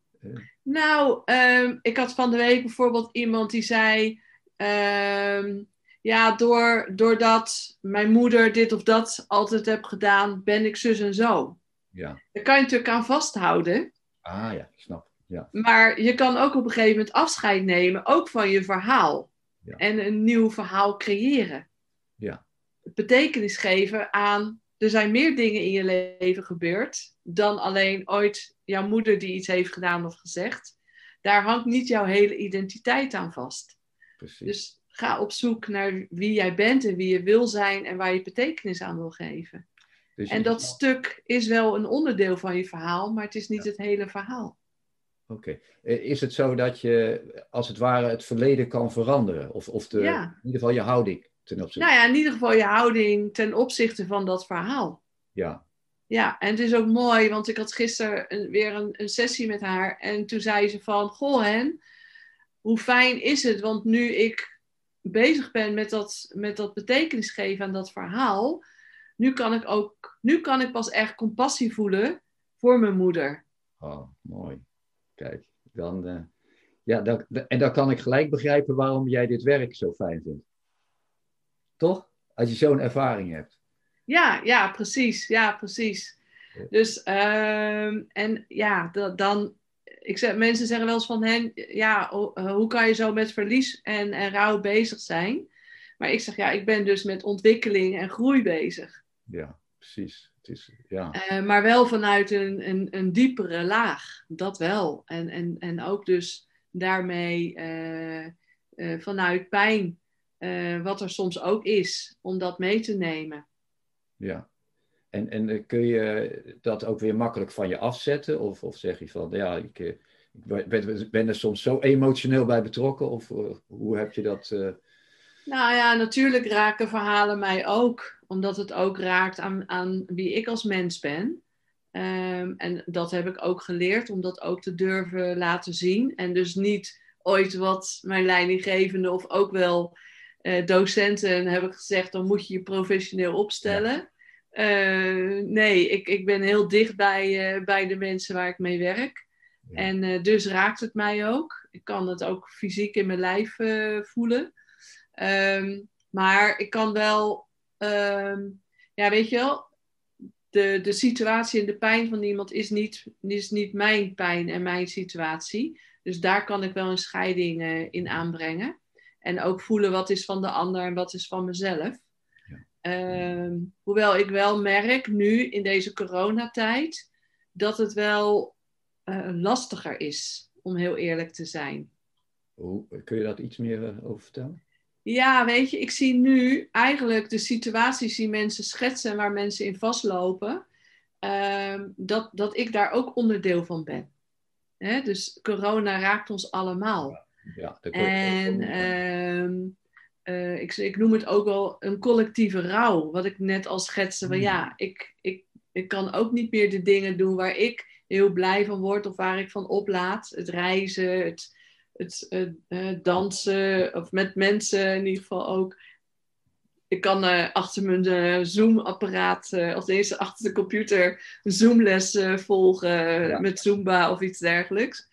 Nou, ehm, ik had van de week bijvoorbeeld iemand die zei: ehm, Ja, door, doordat mijn moeder dit of dat altijd heb gedaan, ben ik zus en zo. Ja. Daar kan je natuurlijk aan vasthouden. Ah ja, ik snap. Ja. Maar je kan ook op een gegeven moment afscheid nemen, ook van je verhaal. Ja. En een nieuw verhaal creëren. Ja. Betekenis geven aan, er zijn meer dingen in je leven gebeurd dan alleen ooit jouw moeder die iets heeft gedaan of gezegd. Daar hangt niet jouw hele identiteit aan vast. Precies. Dus ga op zoek naar wie jij bent en wie je wil zijn en waar je betekenis aan wil geven. Dus En dat stuk is wel een onderdeel van je verhaal, maar het is niet het hele verhaal. Oké. Eh, Is het zo dat je als het ware het verleden kan veranderen? Of, of de, Ja. in ieder geval je houding ten opzichte? Nou ja, in ieder geval je houding ten opzichte van dat verhaal. Ja. Ja, en het is ook mooi, want ik had gisteren een- weer een, een sessie met haar. En toen zei ze van, goh Hen, hoe fijn is het? Want nu ik bezig ben met dat, met dat betekenis geven aan dat verhaal, nu kan ik ook, nu kan ik pas echt compassie voelen voor mijn moeder. Oh, mooi. Kijk, dan, eh, ja, en dan kan ik gelijk begrijpen waarom jij dit werk zo fijn vindt. Toch? Als je zo'n ervaring hebt. Ja, ja, precies. Ja, precies. Ja. Dus, ehm, en ja, da- dan, ik zeg, mensen zeggen wel eens van hen, ja, eh, hoe kan je zo met verlies en, en rouw bezig zijn? Maar ik zeg, ja, ik ben dus met ontwikkeling en groei bezig. Ja, precies. Het is, ja. Eh, maar wel vanuit een, een, een diepere laag, dat wel. En, en, en ook dus daarmee eh, eh, vanuit pijn, wat er soms ook is, om dat mee te nemen. ja. En, en kun je dat ook weer makkelijk van je afzetten? Of, of zeg je van, ja, ik, ik ben, ben er soms zo emotioneel bij betrokken? Of hoe heb je dat? Nou ja, natuurlijk raken verhalen mij ook, omdat het ook raakt aan, aan wie ik als mens ben. Ehm, en dat heb ik ook geleerd om dat ook te durven laten zien. En dus niet ooit wat mijn leidinggevende of ook wel eh, docenten heb ik gezegd, dan moet je je professioneel opstellen. Eh, nee, ik, ik ben heel dicht bij, eh, bij de mensen waar ik mee werk. Ja. En dus raakt het mij ook. Ik kan het ook fysiek in mijn lijf voelen. Ehm, maar ik kan wel, ehm, ja, weet je wel, de, de situatie en de pijn van iemand is niet, is niet mijn pijn en mijn situatie. Dus daar kan ik wel een scheiding eh, in aanbrengen. En ook voelen wat is van de ander en wat is van mezelf. Ja. Ehm, hoewel ik wel merk nu in deze coronatijd dat het wel eh, lastiger is, om heel eerlijk te zijn. Kun je daar iets meer over vertellen? Ja, weet je, ik zie nu eigenlijk de situaties die mensen schetsen waar mensen in vastlopen, ehm, dat, dat ik daar ook onderdeel van ben. Hè? Dus corona raakt ons allemaal. Ja, en ehm, eh, ik, ik noem het ook wel een collectieve rouw, wat ik net al schetste. Van hmm. ja, ik, ik, ik kan ook niet meer de dingen doen waar ik heel blij van word of waar ik van oplaad. Het reizen, het, het uh, dansen of met mensen in ieder geval ook. Ik kan uh, achter mijn Zoom-apparaat, of deze achter de computer, een Zoomles volgen met Zumba of iets dergelijks.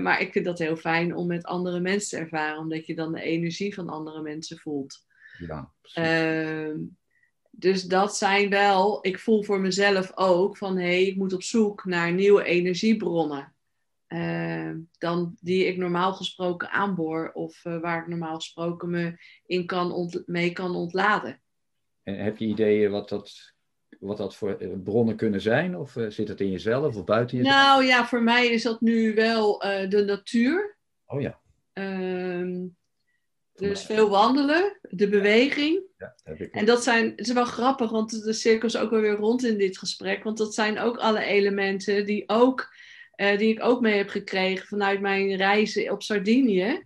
maar ik vind dat heel fijn om met andere mensen te ervaren, omdat je dan de energie van andere mensen voelt. Ja, ehm, dus dat zijn wel, ik voel voor mezelf ook van hé, hey, ik moet op zoek naar nieuwe energiebronnen. Uh, dan die ik normaal gesproken aanboor of uh, waar ik normaal gesproken me in kan mee kan ontladen. En heb je ideeën wat dat, wat dat voor eh, bronnen kunnen zijn? Of uh, zit het in jezelf of buiten jezelf? Nou ja, voor mij is dat nu wel de natuur. Oh ja. Ehm, dus veel wandelen, de beweging. Ja, heb ik en dat zijn, het is wel grappig, want de cirkels ook wel weer rond in dit gesprek. Want dat zijn ook alle elementen die, ook, uh, die ik ook mee heb gekregen vanuit mijn reizen op Sardinië.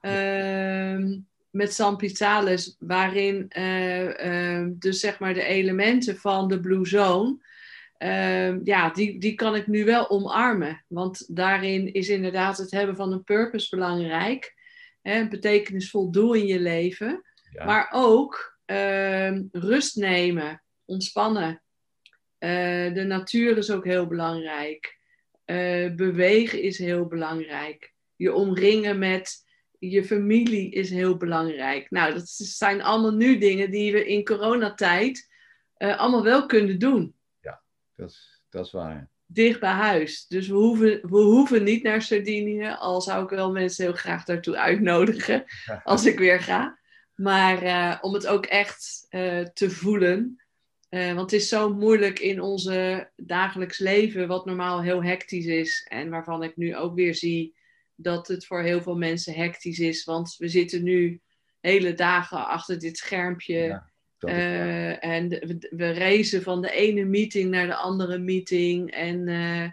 Uh, met San Pizzales, waarin uh, dus zeg maar de elementen van de Blue Zone, ehm, ja, die, die kan ik nu wel omarmen. Want daarin is inderdaad het hebben van een purpose belangrijk hè, betekenisvol doel in je leven. Maar ook ehm, rust nemen, ontspannen. Uh, de natuur is ook heel belangrijk. Uh, bewegen is heel belangrijk. Je omringen met je familie is heel belangrijk. Nou, dat zijn allemaal nu dingen die we in coronatijd uh, allemaal wel kunnen doen. Ja, dat is, dat is waar dicht bij huis. Dus we hoeven, we hoeven niet naar Sardinië, al zou ik wel mensen heel graag daartoe uitnodigen als ik weer ga. Maar uh, om het ook echt te voelen. Uh, want het is zo moeilijk in onze dagelijks leven, wat normaal heel hectisch is. En waarvan ik nu ook weer zie dat het voor heel veel mensen hectisch is. Want we zitten nu hele dagen achter dit schermpje. Ja. Uh, en we, we reizen van de ene meeting naar de andere meeting. En uh,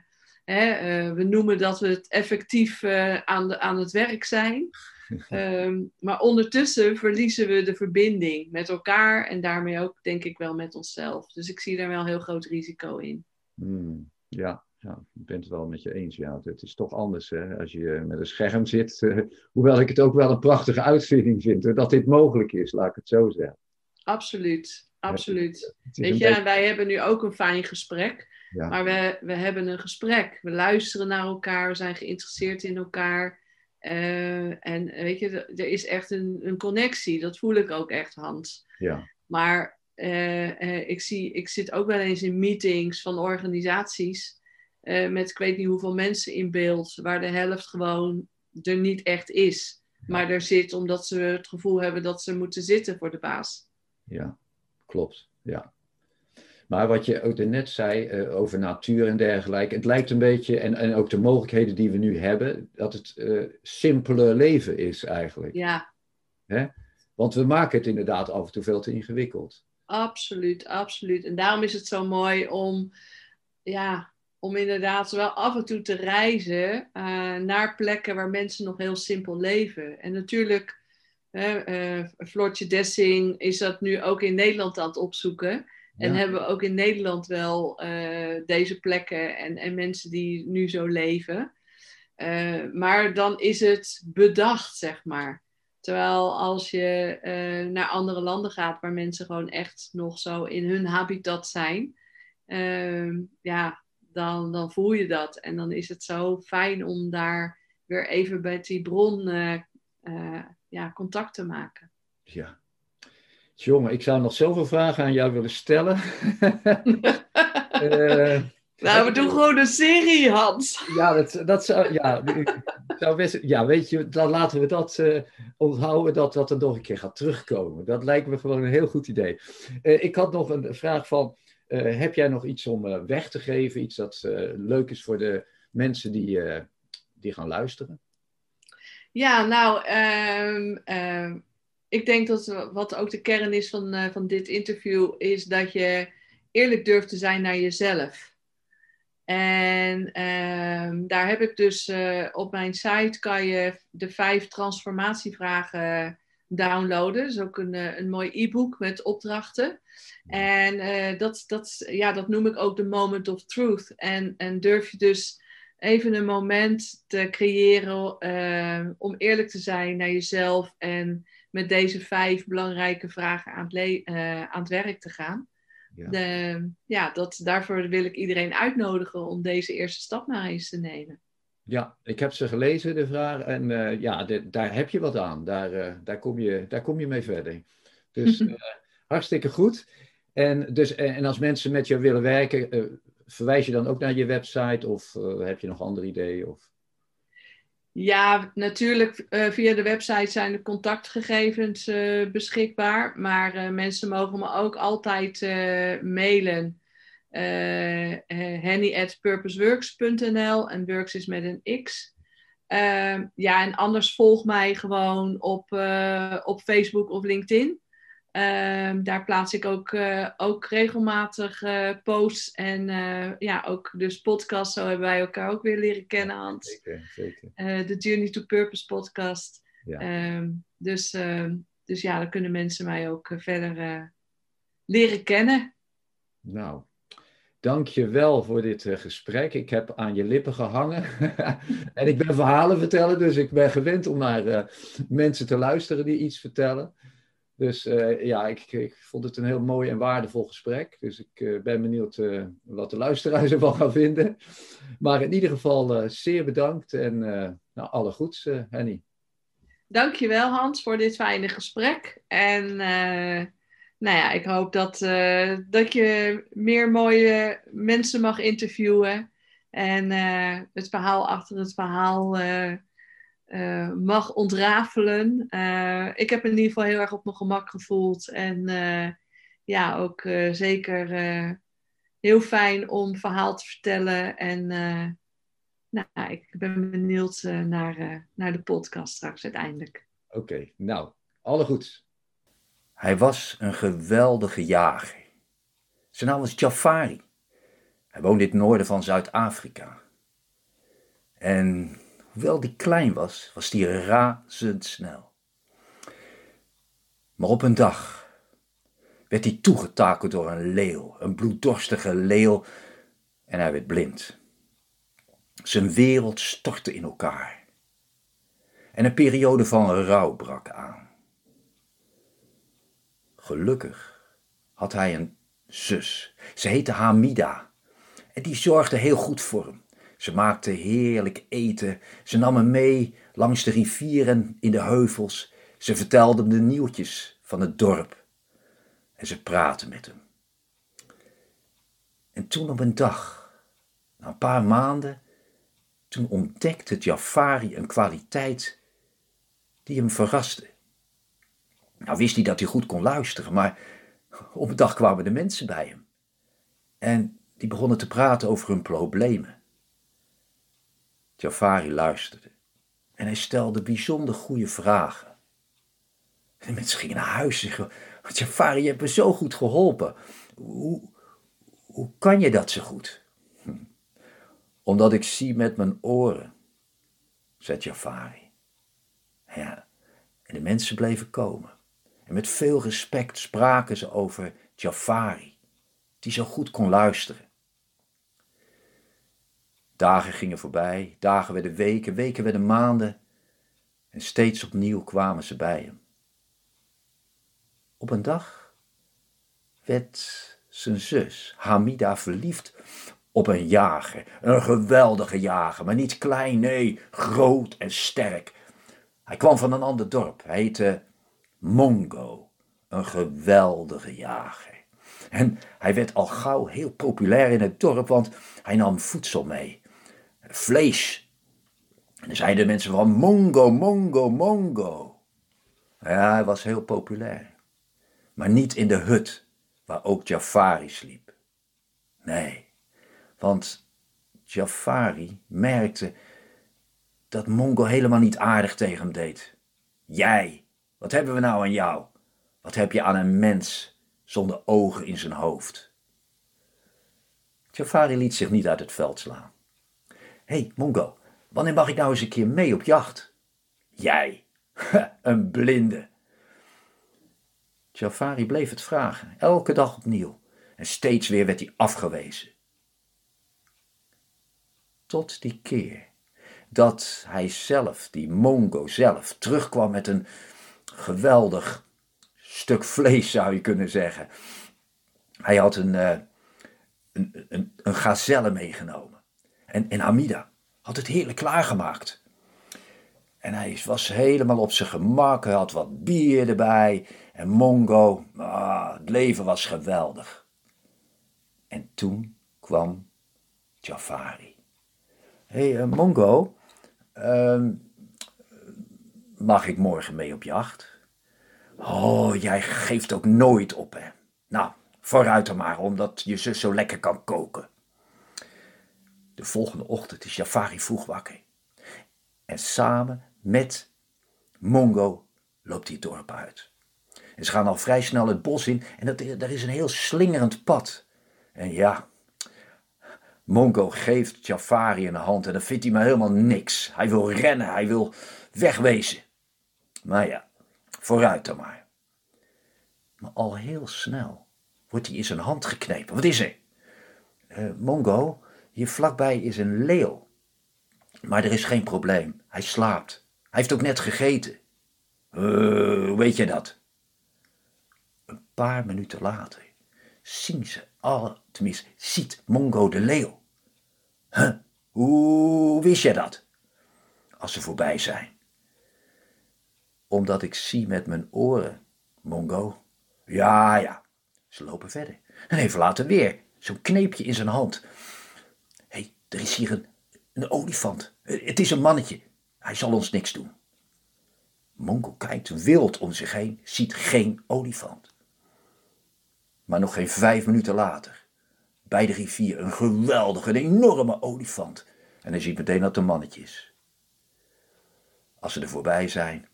hè, we noemen dat we het effectief aan, de, aan het werk zijn. Um, maar ondertussen verliezen we de verbinding met elkaar en daarmee ook, denk ik, wel met onszelf. Dus ik zie daar wel een heel groot risico in. Hmm, ja, ja, ik ben het wel met je eens. Ja, het is toch anders hè, als je met een scherm zit. hoewel ik het ook wel een prachtige uitvinding vind dat dit mogelijk is, laat ik het zo zeggen. Absoluut, absoluut. Weet je, en wij hebben nu ook een fijn gesprek. Maar we, we hebben een gesprek. We luisteren naar elkaar, we zijn geïnteresseerd in elkaar. Uh, en weet je, er is echt een, een connectie. Dat voel ik ook echt, Hans. Ja. Maar uh, uh, ik, zie, ik zit ook wel eens in meetings van organisaties. met ik weet niet hoeveel mensen in beeld. Waar de helft gewoon er niet echt is. Maar er zit omdat ze het gevoel hebben dat ze moeten zitten voor de baas ja, klopt. Ja. Maar wat je ook net zei uh, over natuur en dergelijke, het lijkt een beetje, en, en ook de mogelijkheden die we nu hebben, dat het uh, simpele leven is eigenlijk. Ja. Hè? Want we maken het inderdaad af en toe veel te ingewikkeld. Absoluut, absoluut. En daarom is het zo mooi om, ja, om inderdaad wel af en toe te reizen uh, naar plekken waar mensen nog heel simpel leven. En natuurlijk Floortje Dessing is dat nu ook in Nederland aan het opzoeken. En hebben we ook in Nederland wel uh, deze plekken en, en mensen die nu zo leven. Uh, maar dan is het bedacht, zeg maar. Terwijl als je uh, naar andere landen gaat waar mensen gewoon echt nog zo in hun habitat zijn, ehm, ja, dan, dan voel je dat. En dan is het zo fijn om daar weer even bij die bron ja, contact te maken. Ja. Jongen, ik zou nog zoveel vragen aan jou willen stellen. uh, nou, we doen gewoon een serie, Hans. Ja, dat, dat zou, ja, zou best, ja, weet je, dan laten we dat uh, onthouden, dat dat er nog een keer gaat terugkomen. Dat lijkt me gewoon een heel goed idee. Uh, ik had nog een vraag van, heb jij nog iets om weg te geven? Iets dat leuk is voor de mensen die, die gaan luisteren? Ja, nou, ehm, ehm, ik denk dat wat ook de kern is van, eh, van dit interview, is dat je eerlijk durft te zijn naar jezelf. En ehm, daar heb ik dus eh, op mijn site kan je de vijf transformatievragen downloaden. Dat is ook een, eh, een mooi e-book met opdrachten. En dat, dat, ja, dat noem ik ook de moment of truth. En, en durf je dus even een moment te creëren om eerlijk te zijn naar jezelf en met deze vijf belangrijke vragen aan het, uh, aan het werk te gaan. Ja. De, ja, dat, daarvoor wil ik iedereen uitnodigen om deze eerste stap maar eens te nemen. Ja, ik heb ze gelezen, de vragen, en uh, ja, de, daar heb je wat aan. Daar, daar, kom, je, daar kom je mee verder. Dus hartstikke goed. En, dus, en als mensen met je willen werken, verwijs je dan ook naar je website of heb je nog andere ideeën? Of? Ja, natuurlijk uh, via de website zijn de contactgegevens uh, beschikbaar. Maar mensen mogen me ook altijd mailen. henny at purposeworks.nl en works is met een x. Ja, en anders volg mij gewoon op, op Facebook of LinkedIn. Um, daar plaats ik ook, uh, ook regelmatig uh, posts en uh, ja, ook dus podcasts. Zo hebben wij elkaar ook weer leren kennen, Hans. Zeker, zeker. De Journey to Purpose podcast. Ja. Um, dus, um, dus ja, dan kunnen mensen mij ook verder leren kennen. Nou, dank je wel voor dit gesprek. Ik heb aan je lippen gehangen. en ik ben verhalen vertellen, dus ik ben gewend om naar mensen te luisteren die iets vertellen. Dus uh, ja, ik, ik, vond het een heel mooi en waardevol gesprek. Dus ik uh, ben benieuwd uh, wat de luisteraars ervan gaan vinden. Maar in ieder geval zeer bedankt en nou, alle goeds, Henny. Dankjewel Hans voor dit fijne gesprek. En nou ja, ik hoop dat, dat je meer mooie mensen mag interviewen. En het verhaal achter het verhaal uh, mag ontrafelen. Uh, ik heb in ieder geval heel erg op mijn gemak gevoeld. En uh, ja, ook zeker heel fijn om verhaal te vertellen. En nou, ik ben benieuwd naar, naar de podcast straks uiteindelijk. Oké, nou, alle goeds. Hij was een geweldige jager. Zijn naam was Jafari. Hij woonde in het noorden van Zuid-Afrika. En Hoewel die klein was, was die razendsnel. Maar op een dag werd hij toegetakeld door een leeuw, een bloeddorstige leeuw, en hij werd blind. Zijn wereld stortte in elkaar. En een periode van rouw brak aan. Gelukkig had hij een zus. Ze heette Hamida. En die zorgde heel goed voor hem. Ze maakte heerlijk eten. Ze nam hem mee langs de rivieren in de heuvels. Ze vertelde hem de nieuwtjes van het dorp. En ze praatte met hem. En toen op een dag, na een paar maanden, toen ontdekte Jafari een kwaliteit die hem verraste. Nou wist hij dat hij goed kon luisteren, maar op een dag kwamen de mensen bij hem. En die begonnen te praten over hun problemen. Jafari luisterde en hij stelde bijzonder goede vragen. de mensen gingen naar huis en zeggen, Jafari, je hebt me zo goed geholpen. Hoe, hoe kan je dat zo goed? Omdat ik zie met mijn oren, zei Jafari. Ja, en de mensen bleven komen. En met veel respect spraken ze over Jafari, die zo goed kon luisteren. Dagen gingen voorbij, dagen werden weken, weken werden maanden. En steeds opnieuw kwamen ze bij hem. Op een dag werd zijn zus Hamida verliefd op een jager. Een geweldige jager, maar niet klein, nee, groot en sterk. Hij kwam van een ander dorp. Hij heette Mongo, een geweldige jager. En hij werd al gauw heel populair in het dorp, want hij nam voedsel mee vlees. En dan zeiden de mensen van Mongo, Mongo, Mongo. Ja, hij was heel populair. Maar niet in de hut waar ook Jafari sliep. Nee, want Jafari merkte dat Mongo helemaal niet aardig tegen hem deed. Jij, wat hebben we nou aan jou? Wat heb je aan een mens zonder ogen in zijn hoofd? Jafari liet zich niet uit het veld slaan. Hey, Mongo, wanneer mag ik nou eens een keer mee op jacht? Jij, een blinde. Jafari bleef het vragen, elke dag opnieuw, en steeds weer werd hij afgewezen. Tot die keer dat hij zelf, die Mongo zelf, terugkwam met een geweldig stuk vlees, zou je kunnen zeggen. Hij had een, uh, een, een, een gazelle meegenomen. En, Hamida had het heerlijk klaargemaakt. En hij was helemaal op zijn gemak, hij had wat bier erbij. En Mongo, ah, het leven was geweldig. En toen kwam Jafari. Hé, hey, uh, Mongo, uh, mag ik morgen mee op jacht? Oh, jij geeft ook nooit op, hè? Nou, vooruit er maar, omdat je zus zo lekker kan koken. De volgende ochtend is Jafari vroeg wakker. En samen met Mongo loopt hij het dorp uit. En ze gaan al vrij snel het bos in en dat, daar is een heel slingerend pad. En ja, Mongo geeft Jafari een hand en dan vindt hij maar helemaal niks. Hij wil rennen, hij wil wegwezen. Maar ja, vooruit dan maar. Maar al heel snel wordt hij in zijn hand geknepen. Wat is er? Uh, Mongo, hier vlakbij is een leeuw. Maar er is geen probleem. Hij slaapt. Hij heeft ook net gegeten. Hoe weet je dat? Een paar minuten later zien ze alle, tenminste, ziet Mongo de leeuw. Huh, hoe wist je dat? Als ze voorbij zijn. Omdat ik zie met mijn oren, Mongo. Ja, ja. Ze lopen verder. En even later weer, zo'n kneepje in zijn hand. Er is hier een, olifant. Het is een mannetje. Hij zal ons niks doen. Mongo kijkt wild om zich heen, ziet geen olifant. Maar nog geen vijf minuten later, bij de rivier, een geweldige, een enorme olifant. En hij ziet meteen dat het een mannetje is. Als ze er voorbij zijn.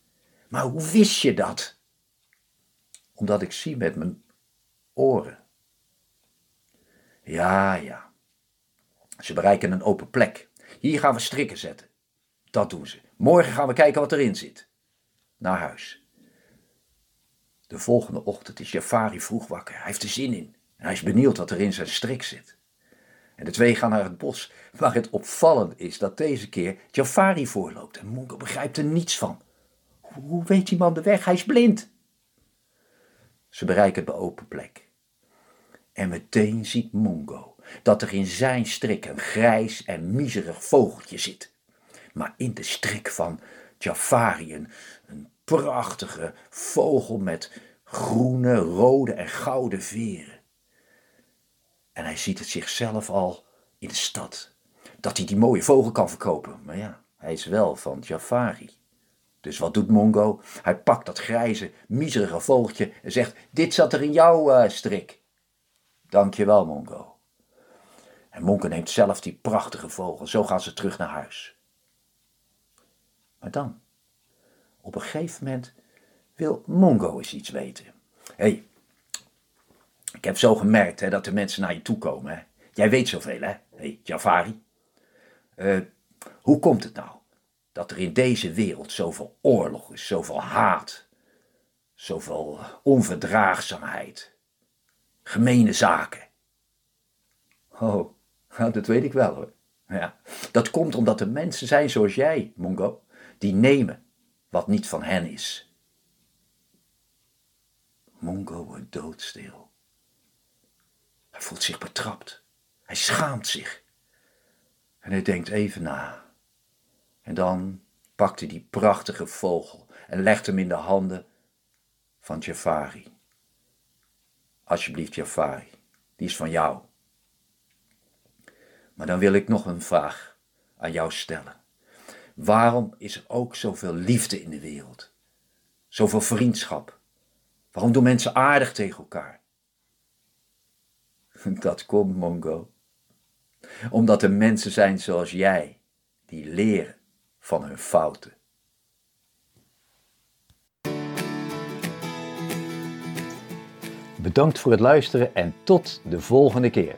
Maar hoe wist je dat? Omdat ik zie met mijn oren. Ja, ja. Ze bereiken een open plek. Hier gaan we strikken zetten. Dat doen ze. Morgen gaan we kijken wat erin zit. Naar huis. De volgende ochtend is Jafari vroeg wakker. Hij heeft er zin in. En hij is benieuwd wat er in zijn strik zit. En de twee gaan naar het bos, waar het opvallend is dat deze keer Jafari voorloopt. En Mongo begrijpt er niets van. Hoe weet die man de weg? Hij is blind. Ze bereiken de open plek. En meteen ziet Mongo dat er in zijn strik een grijs en miserig vogeltje zit. Maar in de strik van Jafari een, een prachtige vogel met groene, rode en gouden veren. En hij ziet het zichzelf al in de stad. Dat hij die mooie vogel kan verkopen. Maar ja, hij is wel van Jafari. Dus wat doet Mongo? Hij pakt dat grijze, miserige vogeltje en zegt: Dit zat er in jouw uh, strik. Dankjewel, Mongo. En Mongo neemt zelf die prachtige vogel. Zo gaan ze terug naar huis. Maar dan, op een gegeven moment wil Mongo eens iets weten. Hé, hey, ik heb zo gemerkt hè, dat de mensen naar je toe komen. Hè. Jij weet zoveel, hè? Hé, hey, Jafari. Uh, hoe komt het nou dat er in deze wereld zoveel oorlog is, zoveel haat, zoveel onverdraagzaamheid, gemene zaken? Oh, dat weet ik wel hoor. Ja, dat komt omdat er mensen zijn zoals jij, Mongo, die nemen wat niet van hen is. Mongo wordt doodstil. Hij voelt zich betrapt. Hij schaamt zich. En hij denkt even na. En dan pakt hij die prachtige vogel en legt hem in de handen van Jafari. Alsjeblieft, Jafari, die is van jou. Maar dan wil ik nog een vraag aan jou stellen. Waarom is er ook zoveel liefde in de wereld? Zoveel vriendschap? Waarom doen mensen aardig tegen elkaar? Dat komt, Mongo. Omdat er mensen zijn zoals jij, die leren van hun fouten. Bedankt voor het luisteren en tot de volgende keer.